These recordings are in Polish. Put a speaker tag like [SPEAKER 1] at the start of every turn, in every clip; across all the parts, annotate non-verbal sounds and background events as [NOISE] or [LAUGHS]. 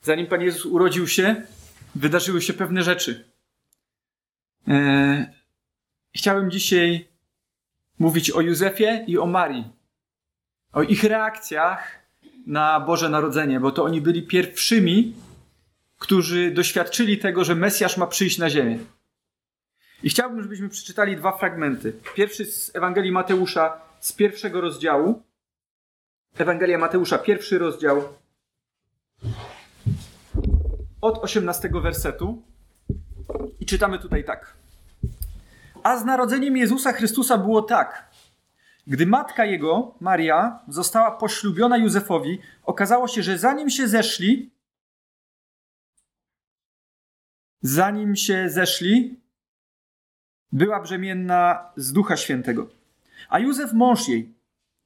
[SPEAKER 1] zanim Pan Jezus urodził się, wydarzyły się pewne rzeczy. E, chciałem dzisiaj mówić o Józefie i o Marii. O ich reakcjach na Boże Narodzenie, bo to oni byli pierwszymi, którzy doświadczyli tego, że Mesjasz ma przyjść na ziemię. I chciałbym, żebyśmy przeczytali dwa fragmenty. Pierwszy z Ewangelii Mateusza z pierwszego rozdziału. Ewangelia Mateusza, pierwszy rozdział od 18 wersetu. I czytamy tutaj tak. A z narodzeniem Jezusa Chrystusa było tak. Gdy matka jego, Maria, została poślubiona Józefowi, okazało się, że zanim się zeszli, zanim się zeszli, była brzemienna z Ducha Świętego. A Józef, mąż jej,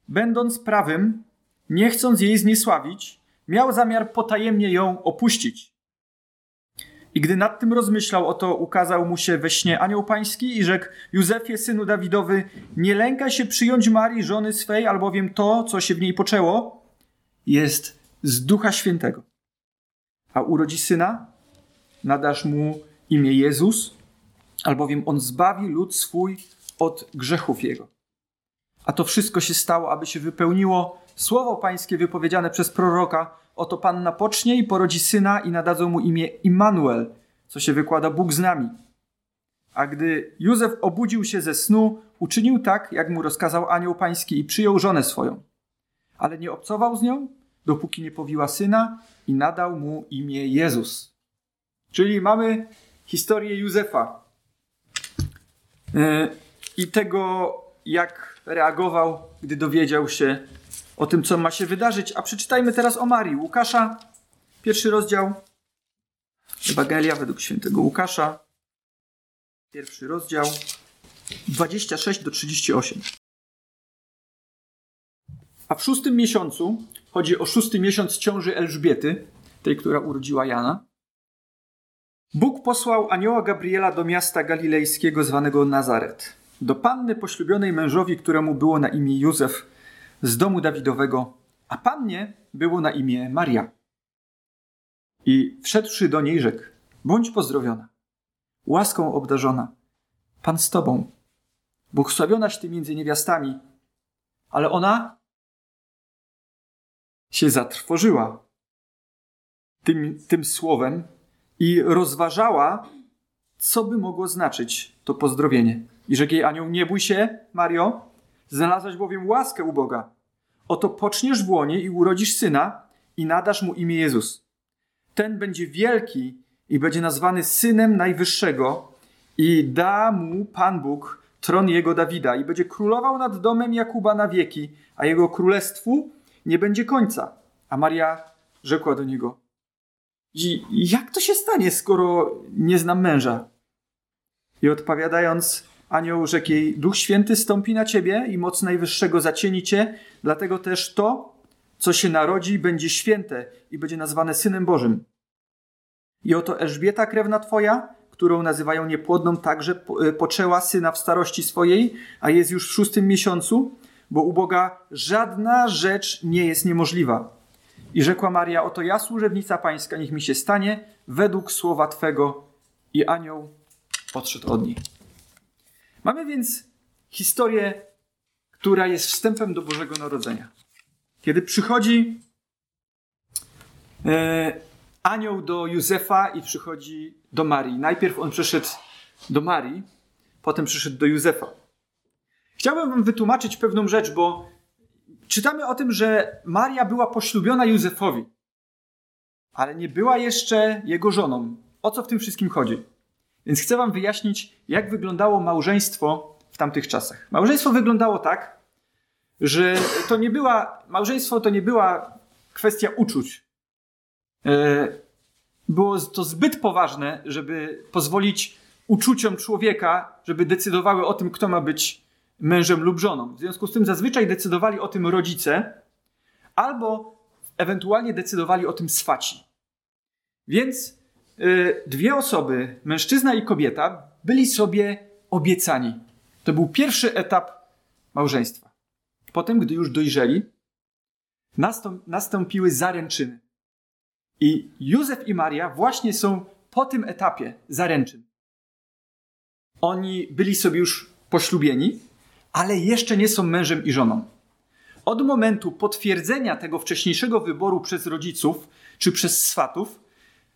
[SPEAKER 1] będąc prawym, nie chcąc jej zniesławić, miał zamiar potajemnie ją opuścić. I gdy nad tym rozmyślał, oto ukazał mu się we śnie anioł pański i rzekł Józefie, synu Dawidowy, nie lękaj się przyjąć Marii, żony swej, albowiem to, co się w niej poczęło, jest z Ducha Świętego. A urodzi syna, nadasz mu imię Jezus, albowiem on zbawi lud swój od grzechów jego. A to wszystko się stało, aby się wypełniło słowo pańskie wypowiedziane przez proroka, Oto panna pocznie i porodzi syna i nadadzą mu imię Immanuel, co się wykłada Bóg z nami. A gdy Józef obudził się ze snu, uczynił tak, jak mu rozkazał anioł pański i przyjął żonę swoją. Ale nie obcował z nią, dopóki nie powiła syna i nadał mu imię Jezus. Czyli mamy historię Józefa yy, i tego, jak reagował, gdy dowiedział się, o tym, co ma się wydarzyć. A przeczytajmy teraz o Marii. Łukasza, pierwszy rozdział. Ewangelia według świętego Łukasza. Pierwszy rozdział. 26 do 38. A w szóstym miesiącu, chodzi o szósty miesiąc ciąży Elżbiety, tej, która urodziła Jana, Bóg posłał anioła Gabriela do miasta galilejskiego zwanego Nazaret, do panny poślubionej mężowi, któremu było na imię Józef, z domu Dawidowego, a pannie było na imię Maria. I wszedłszy do niej rzekł, bądź pozdrowiona, łaską obdarzona, Pan z tobą, błogosławionaś ty między niewiastami, ale ona się zatrwożyła tym, tym słowem i rozważała, co by mogło znaczyć to pozdrowienie. I rzekł jej anioł, nie bój się, Mario, znalazłaś bowiem łaskę u Boga. Oto poczniesz w łonie i urodzisz syna i nadasz mu imię Jezus. Ten będzie wielki i będzie nazwany synem Najwyższego i da mu Pan Bóg tron jego Dawida i będzie królował nad domem Jakuba na wieki, a jego królestwu nie będzie końca. A Maria rzekła do niego: Jak to się stanie, skoro nie znam męża? I odpowiadając, Anioł rzekł jej, Duch Święty stąpi na ciebie i moc Najwyższego zacieni cię, dlatego też to, co się narodzi, będzie święte i będzie nazwane Synem Bożym. I oto Elżbieta, krewna twoja, którą nazywają niepłodną, także e, poczęła syna w starości swojej, a jest już w szóstym miesiącu, bo u Boga żadna rzecz nie jest niemożliwa. I rzekła Maria, oto ja, służebnica pańska, niech mi się stanie według słowa Twego. I anioł odszedł od niej. Mamy więc historię, która jest wstępem do Bożego Narodzenia. Kiedy przychodzi e, anioł do Józefa i przychodzi do Marii. Najpierw on przyszedł do Marii, potem przyszedł do Józefa. Chciałbym wam wytłumaczyć pewną rzecz, bo czytamy o tym, że Maria była poślubiona Józefowi, ale nie była jeszcze jego żoną. O co w tym wszystkim chodzi? Więc chcę Wam wyjaśnić, jak wyglądało małżeństwo w tamtych czasach. Małżeństwo wyglądało tak, że to nie była, małżeństwo to nie była kwestia uczuć. E, było to zbyt poważne, żeby pozwolić uczuciom człowieka, żeby decydowały o tym, kto ma być mężem lub żoną. W związku z tym zazwyczaj decydowali o tym rodzice, albo ewentualnie decydowali o tym swaci. Więc dwie osoby, mężczyzna i kobieta, byli sobie obiecani. To był pierwszy etap małżeństwa. Potem, gdy już dojrzeli, nastąpiły zaręczyny. I Józef i Maria właśnie są po tym etapie zaręczyn. Oni byli sobie już poślubieni, ale jeszcze nie są mężem i żoną. Od momentu potwierdzenia tego wcześniejszego wyboru przez rodziców czy przez swatów,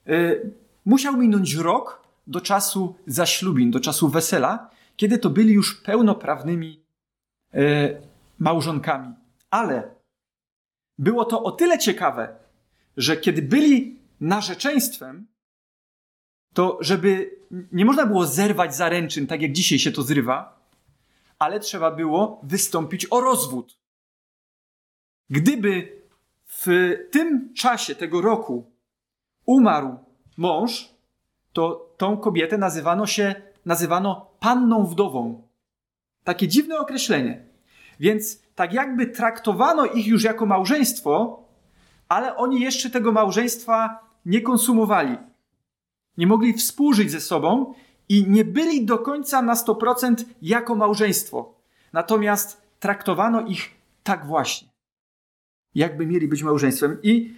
[SPEAKER 1] yy, musiał minąć rok do czasu zaślubin, do czasu wesela, kiedy to byli już pełnoprawnymi yy, małżonkami. Ale było to o tyle ciekawe, że kiedy byli narzeczeństwem, to żeby nie można było zerwać zaręczyn, tak jak dzisiaj się to zrywa, ale trzeba było wystąpić o rozwód. Gdyby w tym czasie tego roku umarł mąż, to tą kobietę nazywano się, nazywano panną wdową. Takie dziwne określenie. Więc tak jakby traktowano ich już jako małżeństwo, ale oni jeszcze tego małżeństwa nie konsumowali. Nie mogli współżyć ze sobą i nie byli do końca na 100% jako małżeństwo. Natomiast traktowano ich tak właśnie, jakby mieli być małżeństwem. I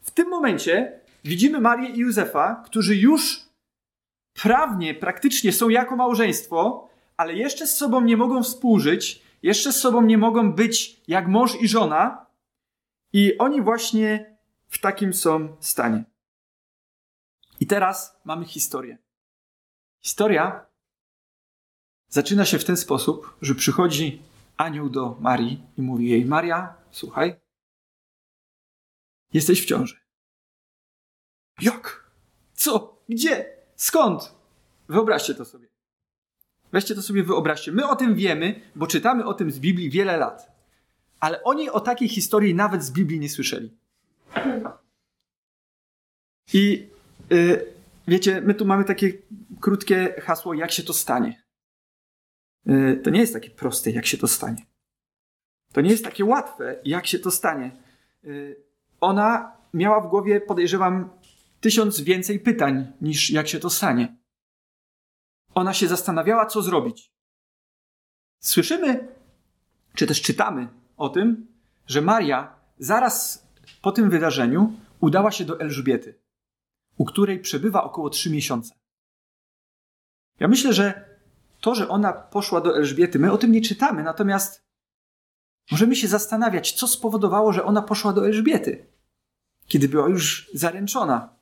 [SPEAKER 1] w tym momencie widzimy Marię i Józefa, którzy już prawnie, praktycznie są jako małżeństwo, ale jeszcze z sobą nie mogą współżyć, jeszcze z sobą nie mogą być jak mąż i żona, i oni właśnie w takim są stanie. I teraz mamy historię. Historia zaczyna się w ten sposób, że przychodzi anioł do Marii i mówi jej: Maria, słuchaj, jesteś w ciąży. Jak? Co? Gdzie? Skąd? Wyobraźcie to sobie. Weźcie to sobie, wyobraźcie. My o tym wiemy, bo czytamy o tym z Biblii wiele lat. Ale oni o takiej historii nawet z Biblii nie słyszeli. I yy, wiecie, my tu mamy takie krótkie hasło, jak się to stanie. Yy, to nie jest takie proste, jak się to stanie. To nie jest takie łatwe, jak się to stanie. Yy, ona miała w głowie, podejrzewam, tysiąc więcej pytań niż jak się to stanie. Ona się zastanawiała, co zrobić. Słyszymy, czy też czytamy o tym, że Maria zaraz po tym wydarzeniu udała się do Elżbiety, u której przebywa około trzy miesiące. Ja myślę, że to, że ona poszła do Elżbiety, my o tym nie czytamy, natomiast możemy się zastanawiać, co spowodowało, że ona poszła do Elżbiety, kiedy była już zaręczona,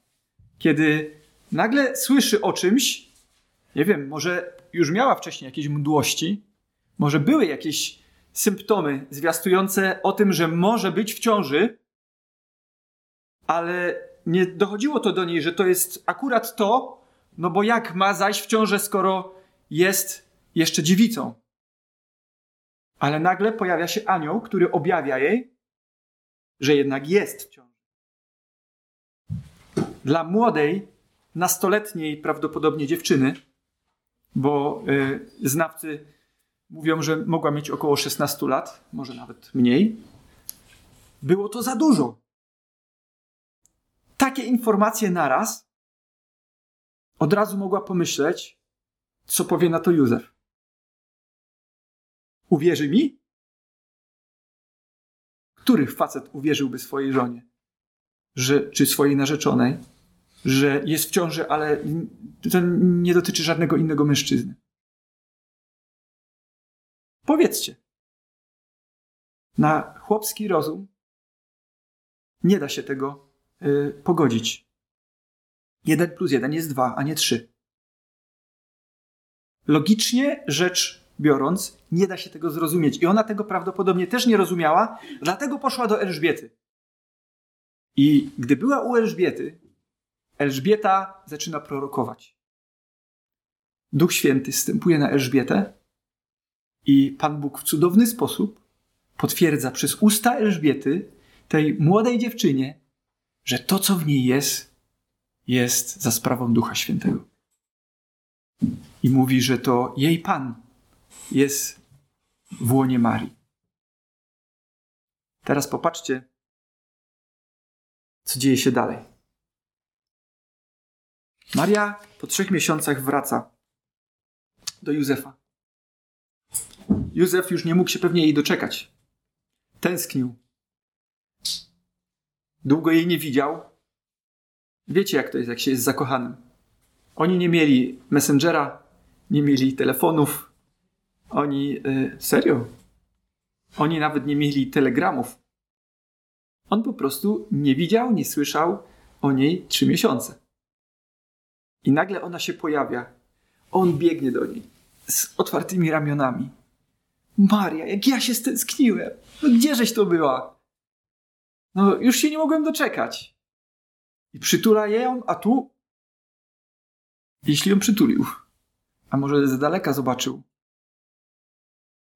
[SPEAKER 1] kiedy nagle słyszy o czymś, nie wiem, może już miała wcześniej jakieś mdłości, może były jakieś symptomy zwiastujące o tym, że może być w ciąży, ale nie dochodziło to do niej, że to jest akurat to, no bo jak ma zajść w ciążę, skoro jest jeszcze dziewicą? Ale nagle pojawia się anioł, który objawia jej, że jednak jest w ciąży. Dla młodej, nastoletniej prawdopodobnie dziewczyny, bo y, znawcy mówią, że mogła mieć około 16 lat, może nawet mniej. Było to za dużo. Takie informacje naraz od razu mogła pomyśleć, co powie na to Józef. Uwierzy mi? Który facet uwierzyłby swojej żonie, że, czy swojej narzeczonej, że jest w ciąży, ale to nie dotyczy żadnego innego mężczyzny? Powiedzcie. Na chłopski rozum nie da się tego y, pogodzić. Jeden plus jeden jest dwa, a nie trzy. Logicznie rzecz biorąc, nie da się tego zrozumieć. I ona tego prawdopodobnie też nie rozumiała, dlatego poszła do Elżbiety. I gdy była u Elżbiety, Elżbieta zaczyna prorokować. Duch Święty wstępuje na Elżbietę i Pan Bóg w cudowny sposób potwierdza przez usta Elżbiety, tej młodej dziewczynie, że to, co w niej jest, jest za sprawą Ducha Świętego. I mówi, że to jej Pan jest w łonie Marii. Teraz popatrzcie, co dzieje się dalej. Maria po trzech miesiącach wraca do Józefa. Józef już nie mógł się pewnie jej doczekać. Tęsknił. Długo jej nie widział. Wiecie, jak to jest, jak się jest zakochanym. Oni nie mieli Messengera, nie mieli telefonów. Oni. Yy, serio? Oni nawet nie mieli telegramów. On po prostu nie widział, nie słyszał o niej trzy miesiące. I nagle ona się pojawia. On biegnie do niej z otwartymi ramionami. Maria, jak ja się stęskniłem. No gdzieżeś to była? No już się nie mogłem doczekać. I przytula ją, a tu... Jeśli ją przytulił. A może z daleka zobaczył.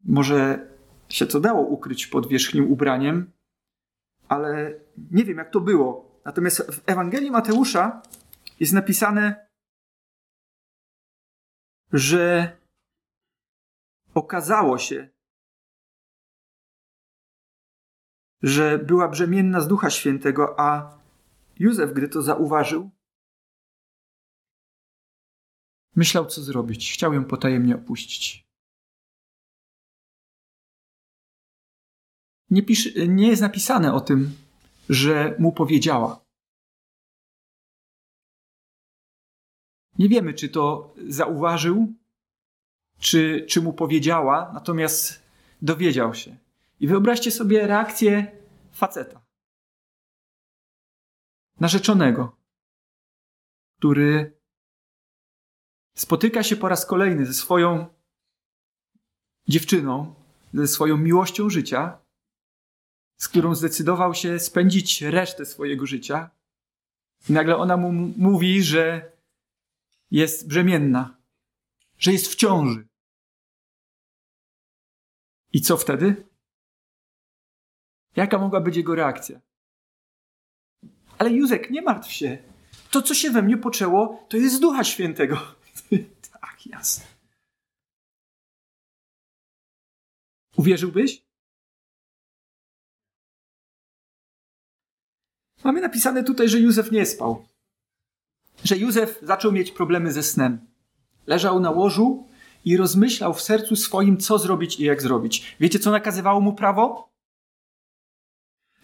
[SPEAKER 1] Może się to dało ukryć pod wierzchnim ubraniem, ale nie wiem jak to było. Natomiast w Ewangelii Mateusza jest napisane, że okazało się, że była brzemienna z Ducha Świętego, a Józef, gdy to zauważył, myślał, co zrobić. Chciał ją potajemnie opuścić. Nie, pisz, nie jest napisane o tym, że mu powiedziała. Nie wiemy, czy to zauważył, czy, czy mu powiedziała, natomiast dowiedział się. I wyobraźcie sobie reakcję faceta, narzeczonego, który spotyka się po raz kolejny ze swoją dziewczyną, ze swoją miłością życia, z którą zdecydował się spędzić resztę swojego życia. I nagle ona mu mówi, że jest brzemienna, że jest w ciąży. I co wtedy? Jaka mogła być jego reakcja? Ale Józek, nie martw się. To, co się we mnie poczęło, to jest z Ducha Świętego. [LAUGHS] tak, jasne. Uwierzyłbyś? Mamy napisane tutaj, że Józef nie spał. Że Józef zaczął mieć problemy ze snem. Leżał na łożu i rozmyślał w sercu swoim, co zrobić i jak zrobić. Wiecie, co nakazywało mu prawo?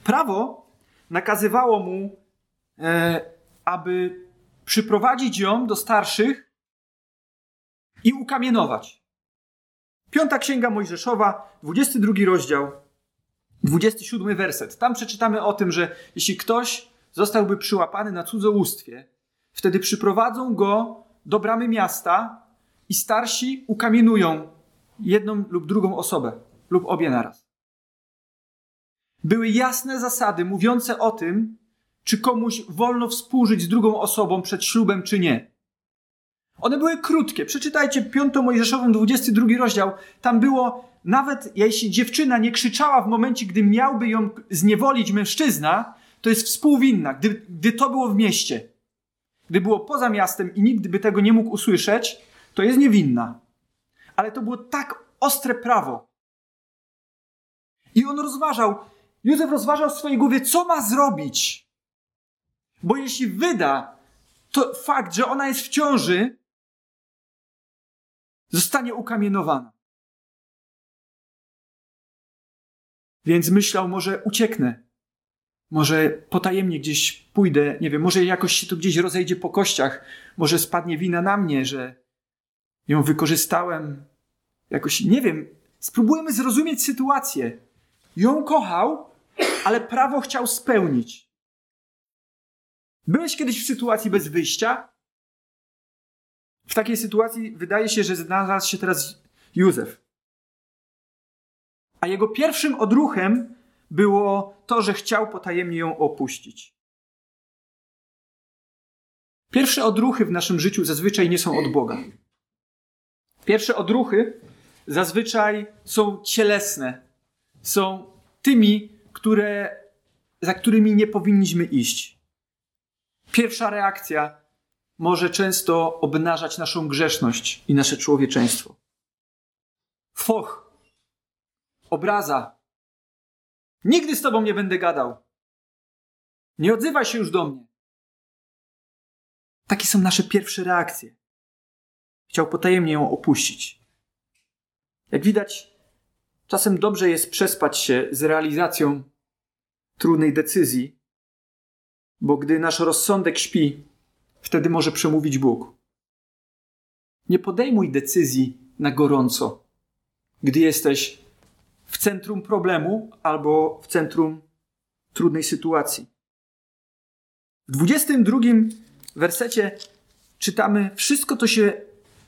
[SPEAKER 1] Prawo nakazywało mu, e, aby przyprowadzić ją do starszych i ukamienować. Piąta Księga Mojżeszowa, 22 rozdział, 27 werset. Tam przeczytamy o tym, że jeśli ktoś zostałby przyłapany na cudzołóstwie, wtedy przyprowadzą go do bramy miasta i starsi ukamienują jedną lub drugą osobę, lub obie naraz. Były jasne zasady mówiące o tym, czy komuś wolno współżyć z drugą osobą przed ślubem, czy nie. One były krótkie. Przeczytajcie 5 Mojżeszową 22 rozdział. Tam było, nawet jeśli dziewczyna nie krzyczała w momencie, gdy miałby ją zniewolić mężczyzna, to jest współwinna, gdy, gdy to było w mieście. Gdy było poza miastem i nikt by tego nie mógł usłyszeć, to jest niewinna. Ale to było tak ostre prawo. I on rozważał, Józef rozważał w swojej głowie, co ma zrobić. Bo jeśli wyda to fakt, że ona jest w ciąży, zostanie ukamienowana. Więc myślał, może ucieknę. Może potajemnie gdzieś pójdę, nie wiem, może jakoś się tu gdzieś rozejdzie po kościach, może spadnie wina na mnie, że ją wykorzystałem. Jakoś, nie wiem, spróbujemy zrozumieć sytuację. Ją kochał, ale prawo chciał spełnić. Byłeś kiedyś w sytuacji bez wyjścia? W takiej sytuacji wydaje się, że znalazł się teraz Józef. A jego pierwszym odruchem było to, że chciał potajemnie ją opuścić. Pierwsze odruchy w naszym życiu zazwyczaj nie są od Boga. Pierwsze odruchy zazwyczaj są cielesne, są tymi, które, za którymi nie powinniśmy iść. Pierwsza reakcja może często obnażać naszą grzeszność i nasze człowieczeństwo. Foch, obraza. Nigdy z tobą nie będę gadał. Nie odzywaj się już do mnie. Takie są nasze pierwsze reakcje. Chciał potajemnie ją opuścić. Jak widać, czasem dobrze jest przespać się z realizacją trudnej decyzji, Bo gdy nasz rozsądek śpi, wtedy może przemówić Bóg. Nie podejmuj decyzji na gorąco, gdy jesteś w centrum problemu albo w centrum trudnej sytuacji. W 22 wersecie czytamy: Wszystko to się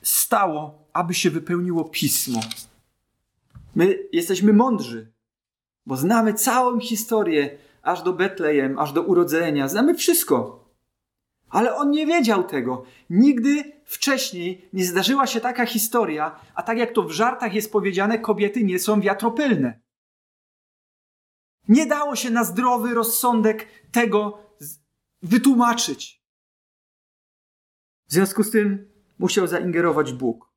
[SPEAKER 1] stało, aby się wypełniło pismo. My jesteśmy mądrzy, bo znamy całą historię aż do Betlejem, aż do urodzenia. Znamy wszystko. Ale on nie wiedział tego. Nigdy wcześniej nie zdarzyła się taka historia, a tak jak to w żartach jest powiedziane, kobiety nie są wiatropylne. Nie dało się na zdrowy rozsądek tego wytłumaczyć. W związku z tym musiał zaingerować Bóg.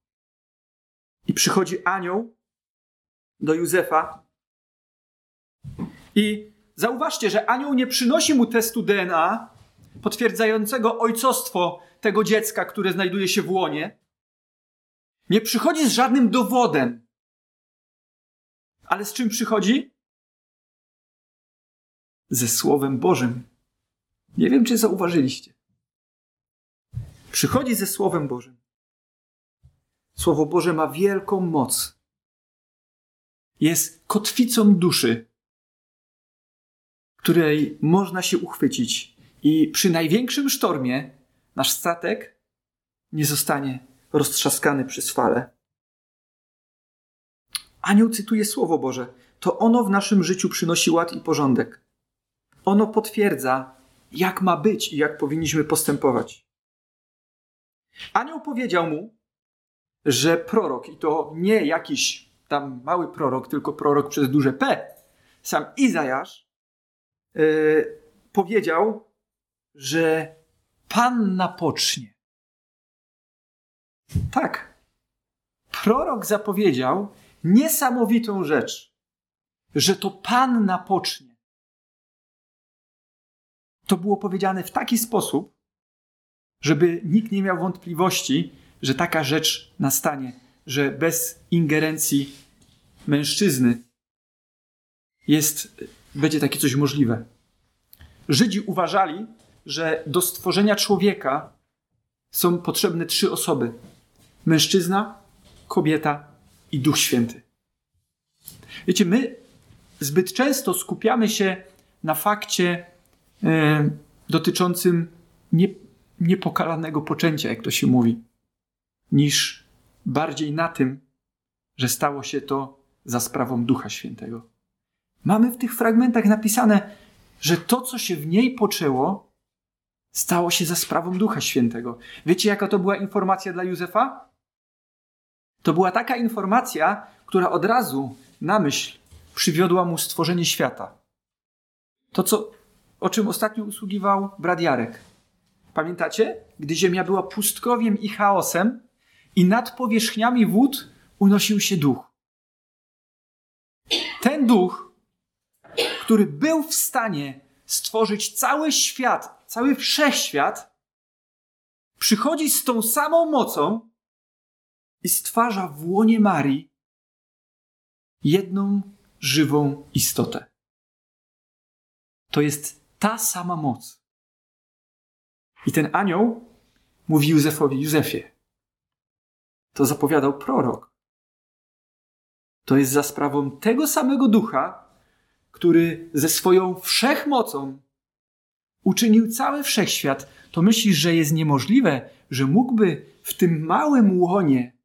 [SPEAKER 1] I przychodzi anioł do Józefa i zauważcie, że anioł nie przynosi mu testu DNA potwierdzającego ojcostwo tego dziecka, które znajduje się w łonie. Nie przychodzi z żadnym dowodem. Ale z czym przychodzi? Ze Słowem Bożym. Nie wiem, czy zauważyliście. Przychodzi ze Słowem Bożym. Słowo Boże ma wielką moc. Jest kotwicą duszy, której można się uchwycić. I przy największym sztormie nasz statek nie zostanie roztrzaskany przez fale. Anioł cytuje Słowo Boże. To ono w naszym życiu przynosi ład i porządek. Ono potwierdza, jak ma być i jak powinniśmy postępować. Anioł powiedział mu, że prorok, i to nie jakiś tam mały prorok, tylko prorok przez duże P, sam Izajasz, yy, powiedział, że Panna pocznie. Tak. Prorok zapowiedział niesamowitą rzecz, że to Panna pocznie. To było powiedziane w taki sposób, żeby nikt nie miał wątpliwości, że taka rzecz nastanie, że bez ingerencji mężczyzny jest, będzie takie coś możliwe. Żydzi uważali, że do stworzenia człowieka są potrzebne trzy osoby: mężczyzna, kobieta i Duch Święty. Wiecie, my zbyt często skupiamy się na fakcie e, dotyczącym nie, niepokalanego poczęcia, jak to się mówi, niż bardziej na tym, że stało się to za sprawą Ducha Świętego. Mamy w tych fragmentach napisane, że to, co się w niej poczęło, stało się za sprawą Ducha Świętego. Wiecie, jaka to była informacja dla Józefa? To była taka informacja, która od razu na myśl przywiodła mu stworzenie świata. To, co, o czym ostatnio usługiwał brat Jarek. Pamiętacie? Gdy ziemia była pustkowiem i chaosem, i nad powierzchniami wód unosił się duch. Ten duch, który był w stanie stworzyć cały świat, cały wszechświat, przychodzi z tą samą mocą i stwarza w łonie Marii jedną żywą istotę. To jest ta sama moc. I ten anioł mówi Józefowi: Józefie, to zapowiadał prorok. To jest za sprawą tego samego ducha, który ze swoją wszechmocą uczynił cały wszechświat, to myślisz, że jest niemożliwe, że mógłby w tym małym łonie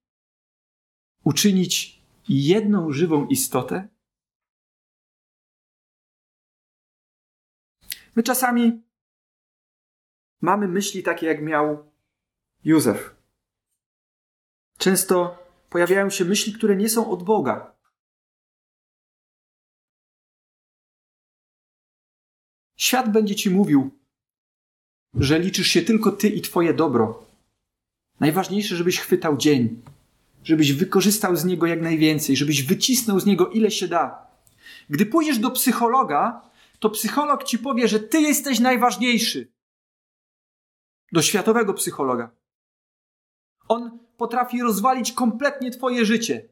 [SPEAKER 1] uczynić jedną żywą istotę? My czasami mamy myśli takie, jak miał Józef. Często pojawiają się myśli, które nie są od Boga. Świat będzie ci mówił, że liczysz się tylko ty i twoje dobro. Najważniejsze, żebyś chwytał dzień, żebyś wykorzystał z niego jak najwięcej, żebyś wycisnął z niego ile się da. Gdy pójdziesz do psychologa, to psycholog ci powie, że ty jesteś najważniejszy. Do światowego psychologa. On potrafi rozwalić kompletnie twoje życie,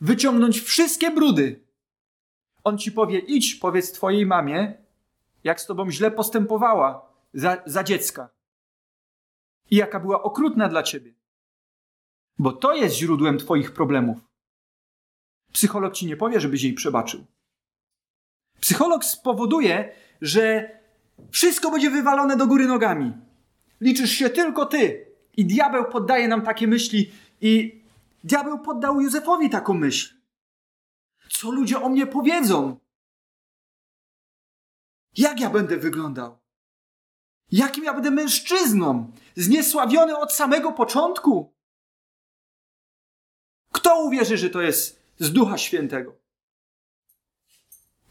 [SPEAKER 1] wyciągnąć wszystkie brudy. On ci powie: idź, powiedz twojej mamie, jak z tobą źle postępowała, za, za dziecka. I jaka była okrutna dla ciebie. Bo to jest źródłem twoich problemów. Psycholog ci nie powie, żebyś jej przebaczył. Psycholog spowoduje, że wszystko będzie wywalone do góry nogami. Liczysz się tylko ty. I diabeł poddaje nam takie myśli. I diabeł poddał Józefowi taką myśl. Co ludzie o mnie powiedzą? Jak ja będę wyglądał? Jakim ja będę mężczyzną? Zniesławiony od samego początku? Kto uwierzy, że to jest z Ducha Świętego?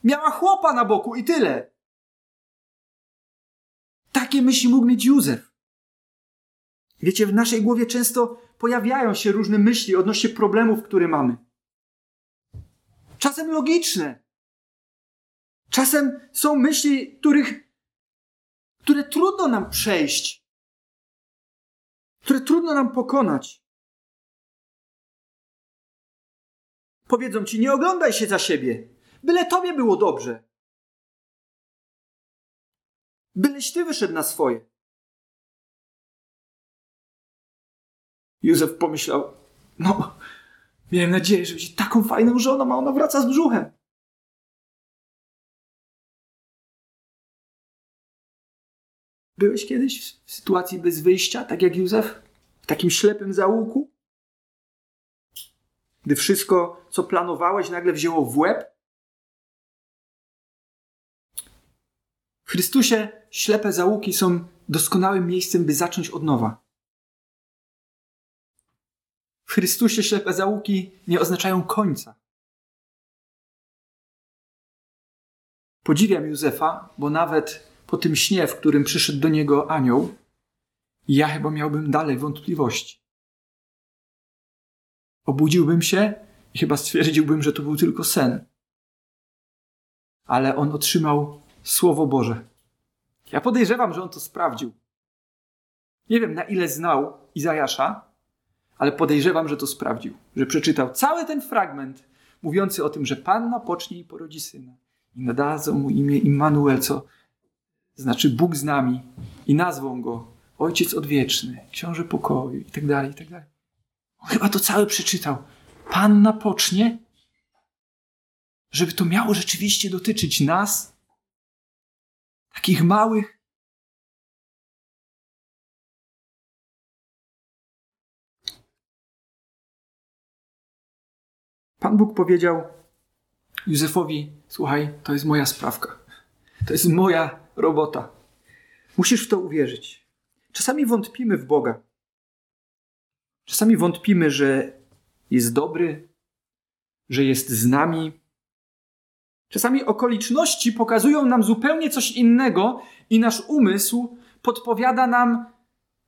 [SPEAKER 1] Miała chłopa na boku i tyle. Takie myśli mógł mieć Józef. Wiecie, w naszej głowie często pojawiają się różne myśli odnośnie problemów, które mamy. Czasem logiczne. Czasem są myśli, których, które trudno nam przejść, które trudno nam pokonać. Powiedzą ci, nie oglądaj się za siebie, byle tobie było dobrze. Byleś ty wyszedł na swoje. Józef pomyślał, no, miałem nadzieję, że będzie taką fajną żoną, a ona wraca z brzuchem. Byłeś kiedyś w sytuacji bez wyjścia, tak jak Józef? W takim ślepym załuku? Gdy wszystko, co planowałeś, nagle wzięło w łeb? W Chrystusie ślepe załuki są doskonałym miejscem, by zacząć od nowa. W Chrystusie ślepe załuki nie oznaczają końca. Podziwiam Józefa, bo nawet po tym śnie, w którym przyszedł do niego anioł, ja chyba miałbym dalej wątpliwości. Obudziłbym się i chyba stwierdziłbym, że to był tylko sen. Ale on otrzymał Słowo Boże. Ja podejrzewam, że on to sprawdził. Nie wiem, na ile znał Izajasza, ale podejrzewam, że to sprawdził. Że przeczytał cały ten fragment mówiący o tym, że Panna pocznie i porodzi syna. I nadadzą mu imię Immanuel, co znaczy Bóg z nami. I nazwą go Ojciec Odwieczny, Książę Pokoju i tak dalej, i tak dalej. Chyba to całe przeczytał. Panna pocznie, żeby to miało rzeczywiście dotyczyć nas, takich małych. Pan Bóg powiedział Józefowi: Słuchaj, to jest moja sprawka. To jest moja robota. Musisz w to uwierzyć. Czasami wątpimy w Boga. Czasami wątpimy, że jest dobry, że jest z nami. Czasami okoliczności pokazują nam zupełnie coś innego i nasz umysł podpowiada nam,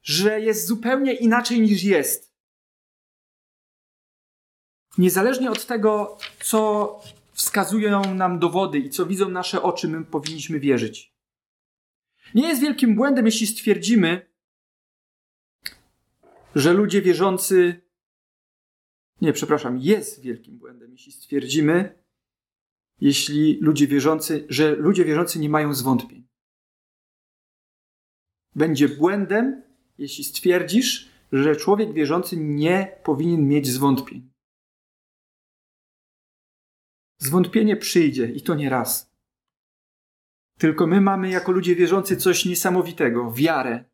[SPEAKER 1] że jest zupełnie inaczej niż jest. Niezależnie od tego, co wskazują nam dowody i co widzą nasze oczy, my powinniśmy wierzyć. Nie jest wielkim błędem, jeśli stwierdzimy, że ludzie wierzący. Nie, przepraszam, jest wielkim błędem, jeśli stwierdzimy, jeśli ludzie wierzący, że ludzie wierzący nie mają zwątpień. Będzie błędem, jeśli stwierdzisz, że człowiek wierzący nie powinien mieć zwątpień. Zwątpienie przyjdzie i to nie raz. Tylko my mamy jako ludzie wierzący coś niesamowitego wiarę.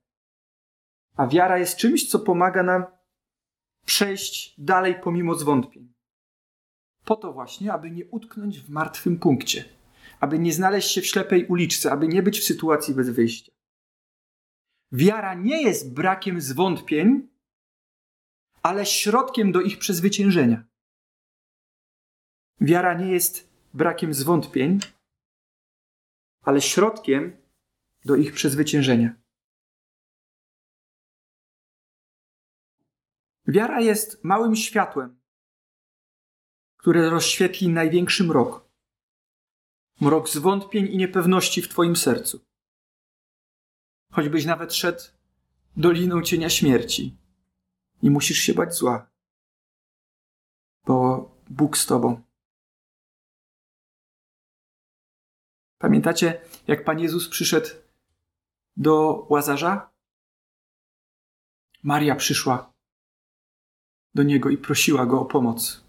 [SPEAKER 1] A wiara jest czymś, co pomaga nam przejść dalej pomimo zwątpień. Po to właśnie, aby nie utknąć w martwym punkcie, aby nie znaleźć się w ślepej uliczce, aby nie być w sytuacji bez wyjścia. Wiara nie jest brakiem zwątpień, ale środkiem do ich przezwyciężenia. Wiara nie jest brakiem zwątpień, ale środkiem do ich przezwyciężenia. Wiara jest małym światłem, które rozświetli największy mrok. Mrok zwątpień i niepewności w Twoim sercu. Choćbyś nawet szedł doliną cienia śmierci, nie musisz się bać zła, bo Bóg z Tobą. Pamiętacie, jak Pan Jezus przyszedł do Łazarza? Maria przyszła do niego i prosiła go o pomoc.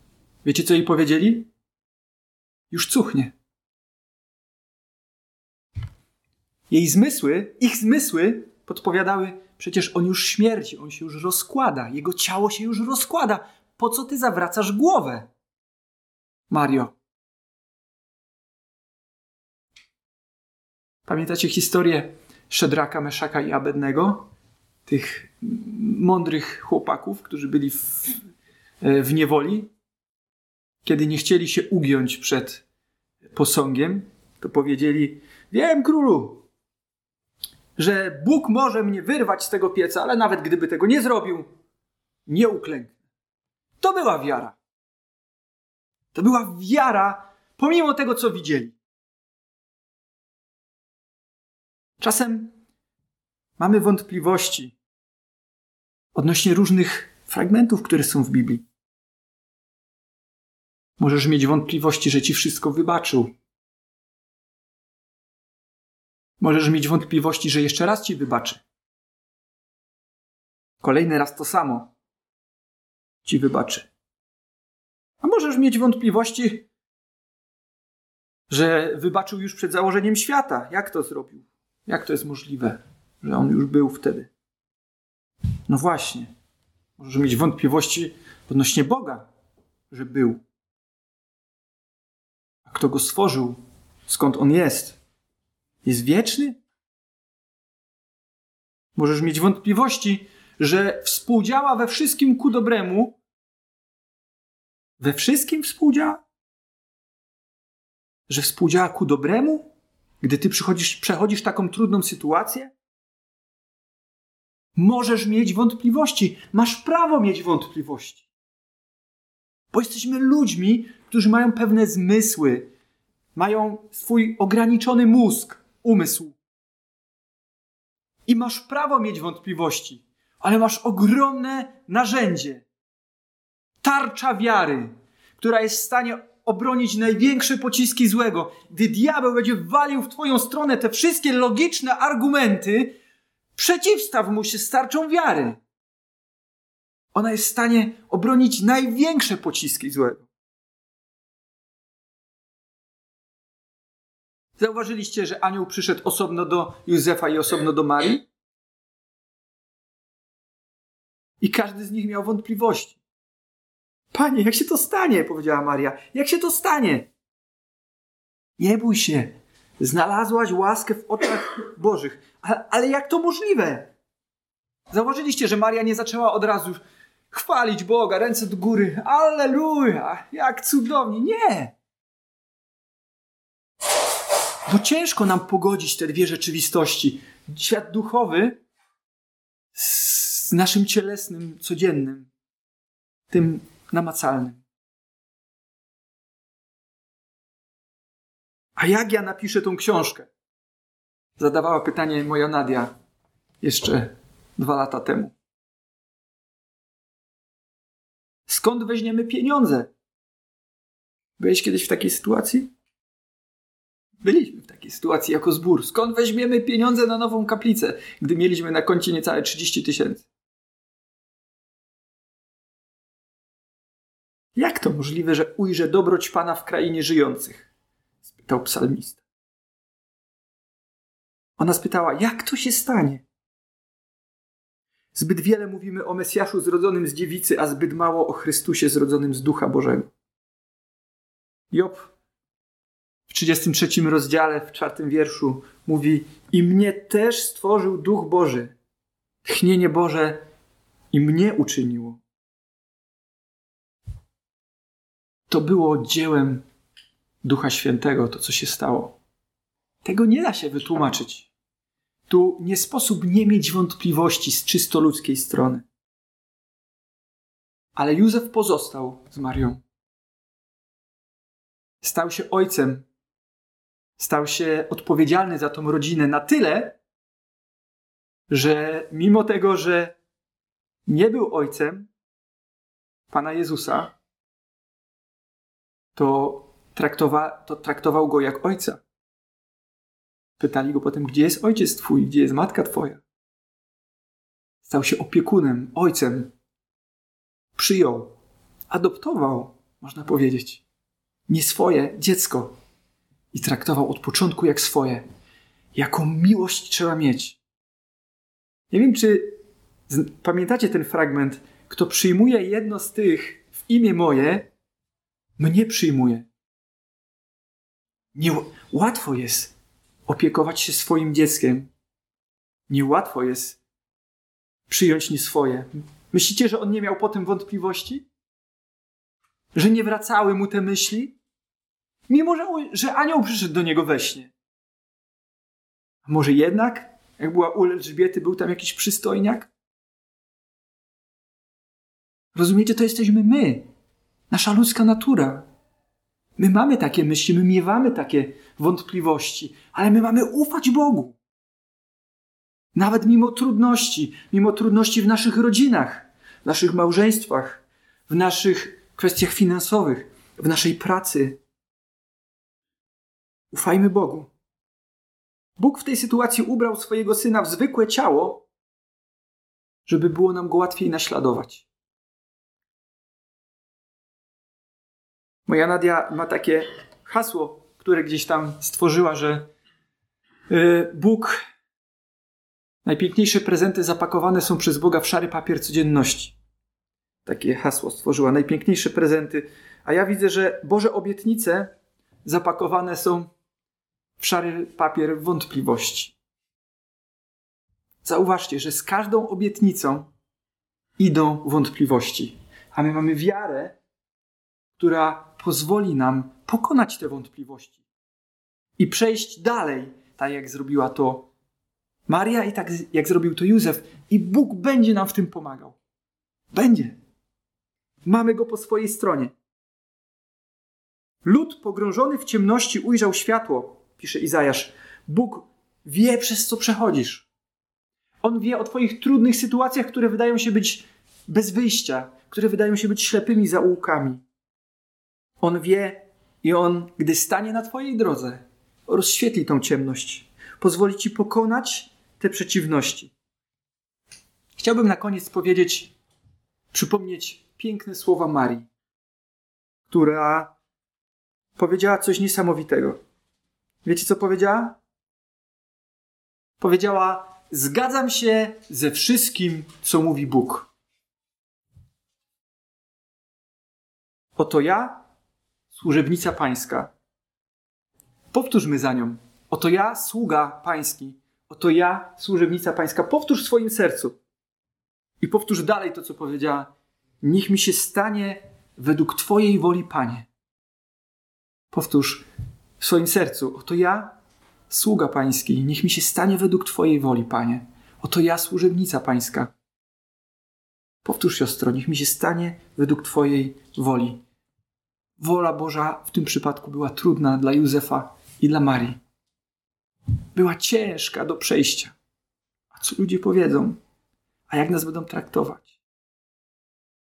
[SPEAKER 1] Wiecie, co jej powiedzieli? Już cuchnie. Jej zmysły, ich zmysły podpowiadały, przecież on już śmierci, on się już rozkłada, jego ciało się już rozkłada. Po co ty zawracasz głowę? Mario. Pamiętacie historię Szedraka, Meszaka i Abednego? Tych mądrych chłopaków, którzy byli w, e, w niewoli? Kiedy nie chcieli się ugiąć przed posągiem, to powiedzieli: Wiem, królu, że Bóg może mnie wyrwać z tego pieca, ale nawet gdyby tego nie zrobił, nie uklęknę. To była wiara. To była wiara, pomimo tego, co widzieli. Czasem mamy wątpliwości odnośnie różnych fragmentów, które są w Biblii. Możesz mieć wątpliwości, że ci wszystko wybaczył. Możesz mieć wątpliwości, że jeszcze raz ci wybaczy. Kolejny raz to samo ci wybaczy. A możesz mieć wątpliwości, że wybaczył już przed założeniem świata. Jak to zrobił? Jak to jest możliwe, że on już był wtedy? No właśnie. Możesz mieć wątpliwości odnośnie Boga, że był. A kto go stworzył? Skąd on jest? Jest wieczny? Możesz mieć wątpliwości, że współdziała we wszystkim ku dobremu. We wszystkim współdziała? Że współdziała ku dobremu, gdy ty przechodzisz taką trudną sytuację? Możesz mieć wątpliwości, masz prawo mieć wątpliwości. Bo jesteśmy ludźmi, którzy mają pewne zmysły, mają swój ograniczony mózg, umysł. I masz prawo mieć wątpliwości, ale masz ogromne narzędzie. Tarcza wiary, która jest w stanie obronić największe pociski złego. Gdy diabeł będzie walił w twoją stronę te wszystkie logiczne argumenty, przeciwstaw mu się z tarczą wiary. Ona jest w stanie obronić największe pociski złego. Zauważyliście, że anioł przyszedł osobno do Józefa i osobno do Marii? I każdy z nich miał wątpliwości. Panie, jak się to stanie? powiedziała Maria. Jak się to stanie? Nie bój się. Znalazłaś łaskę w oczach Bożych. Ale, ale jak to możliwe? Zauważyliście, że Maria nie zaczęła od razu chwalić Boga, ręce do góry. Alleluja! Jak cudownie. Nie! Bo ciężko nam pogodzić te dwie rzeczywistości. Świat duchowy z naszym cielesnym, codziennym, tym namacalnym. A jak ja napiszę tą książkę? Zadawała pytanie moja Nadia jeszcze dwa lata temu. Skąd weźmiemy pieniądze? Byłeś kiedyś w takiej sytuacji? Byliśmy w takiej sytuacji jako zbór. Skąd weźmiemy pieniądze na nową kaplicę, gdy mieliśmy na koncie niecałe 30 tysięcy? Jak to możliwe, że ujrzę dobroć Pana w krainie żyjących? spytał psalmista. Ona spytała, jak to się stanie? Zbyt wiele mówimy o Mesjaszu zrodzonym z dziewicy, a zbyt mało o Chrystusie zrodzonym z Ducha Bożego. Job w 33 rozdziale, w czwartym wierszu mówi i mnie też stworzył Duch Boży. Tchnienie Boże i mnie uczyniło. To było dziełem Ducha Świętego, to co się stało. Tego nie da się wytłumaczyć. Tu nie sposób nie mieć wątpliwości z czysto ludzkiej strony. Ale Józef pozostał z Marią. Stał się ojcem stał się odpowiedzialny za tą rodzinę na tyle, że mimo tego, że nie był ojcem Pana Jezusa, to, traktowa, to traktował go jak ojca. Pytali go potem, gdzie jest ojciec twój, gdzie jest matka twoja. Stał się opiekunem, ojcem. Przyjął, adoptował, można powiedzieć, nie swoje dziecko i traktował od początku jak swoje. Jaką miłość trzeba mieć. Nie wiem, czy pamiętacie ten fragment. Kto przyjmuje jedno z tych w imię moje, mnie przyjmuje. Nie, łatwo jest opiekować się swoim dzieckiem. Niełatwo jest przyjąć nie swoje. Myślicie, że on nie miał potem wątpliwości? Że nie wracały mu te myśli? Mimo, że, że anioł przyszedł do niego we śnie. A może jednak, jak była u Elżbiety, był tam jakiś przystojniak? Rozumiecie, to jesteśmy my. Nasza ludzka natura. My mamy takie myśli, my miewamy takie wątpliwości, ale my mamy ufać Bogu. Nawet mimo trudności, mimo trudności w naszych rodzinach, w naszych małżeństwach, w naszych kwestiach finansowych, w naszej pracy. Ufajmy Bogu. Bóg w tej sytuacji ubrał swojego syna w zwykłe ciało, żeby było nam go łatwiej naśladować. Moja Nadia ma takie hasło, które gdzieś tam stworzyła, że y, Bóg, najpiękniejsze prezenty zapakowane są przez Boga w szary papier codzienności. Takie hasło stworzyła, najpiękniejsze prezenty. A ja widzę, że Boże obietnice zapakowane są w szary papier wątpliwości. Zauważcie, że z każdą obietnicą idą wątpliwości, a my mamy wiarę, która pozwoli nam pokonać te wątpliwości i przejść dalej, tak jak zrobiła to Maria i tak jak zrobił to Józef. I Bóg będzie nam w tym pomagał. Będzie. Mamy go po swojej stronie. Lud pogrążony w ciemności ujrzał światło, pisze Izajasz. Bóg wie, przez co przechodzisz. On wie o Twoich trudnych sytuacjach, które wydają się być bez wyjścia, które wydają się być ślepymi zaułkami. On wie i on, gdy stanie na Twojej drodze, rozświetli tą ciemność, pozwoli Ci pokonać te przeciwności. Chciałbym na koniec powiedzieć, przypomnieć piękne słowa Marii, która powiedziała coś niesamowitego. Wiecie, co powiedziała? Powiedziała: Zgadzam się ze wszystkim, co mówi Bóg. Oto ja służebnica pańska. Powtórzmy za nią. Oto ja, sługa pański. Oto ja, służebnica pańska. Powtórz w swoim sercu. I powtórz dalej to, co powiedziała. Niech mi się stanie według Twojej woli, Panie. Powtórz w swoim sercu. Oto ja, sługa pański. Niech mi się stanie według Twojej woli, Panie. Oto ja, służebnica pańska. Powtórz, siostro, niech mi się stanie według Twojej woli wola Boża w tym przypadku była trudna dla Józefa i dla Marii. Była ciężka do przejścia. A co ludzie powiedzą? A jak nas będą traktować?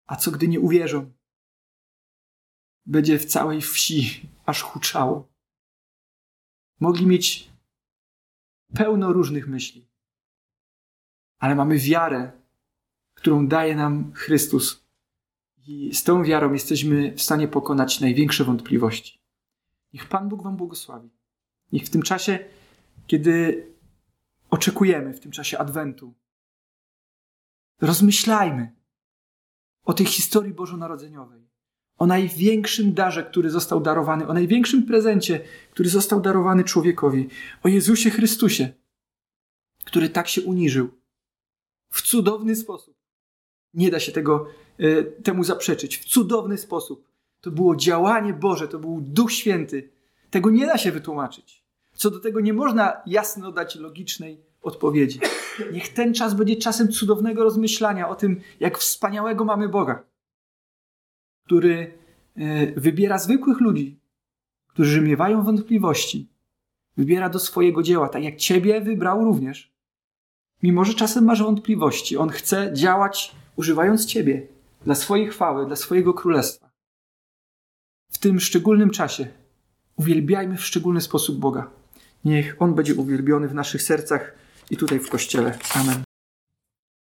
[SPEAKER 1] A co gdy nie uwierzą? Będzie w całej wsi aż huczało. Mogli mieć pełno różnych myśli. Ale mamy wiarę, którą daje nam Chrystus i z tą wiarą jesteśmy w stanie pokonać największe wątpliwości. Niech Pan Bóg Wam błogosławi. Niech w tym czasie, kiedy oczekujemy, w tym czasie Adwentu, rozmyślajmy o tej historii bożonarodzeniowej, o największym darze, który został darowany, o największym prezencie, który został darowany człowiekowi, o Jezusie Chrystusie, który tak się uniżył w cudowny sposób. Nie da się tego temu zaprzeczyć w cudowny sposób. To było działanie Boże, to był Duch Święty. Tego nie da się wytłumaczyć. Co do tego nie można jasno dać logicznej odpowiedzi. Niech ten czas będzie czasem cudownego rozmyślania o tym, jak wspaniałego mamy Boga, który e, wybiera zwykłych ludzi, którzy miewają wątpliwości, wybiera do swojego dzieła, tak jak Ciebie wybrał również. Mimo, że czasem masz wątpliwości, On chce działać używając Ciebie, dla swojej chwały, dla swojego królestwa. W tym szczególnym czasie uwielbiajmy w szczególny sposób Boga. Niech On będzie uwielbiony w naszych sercach i tutaj w Kościele. Amen.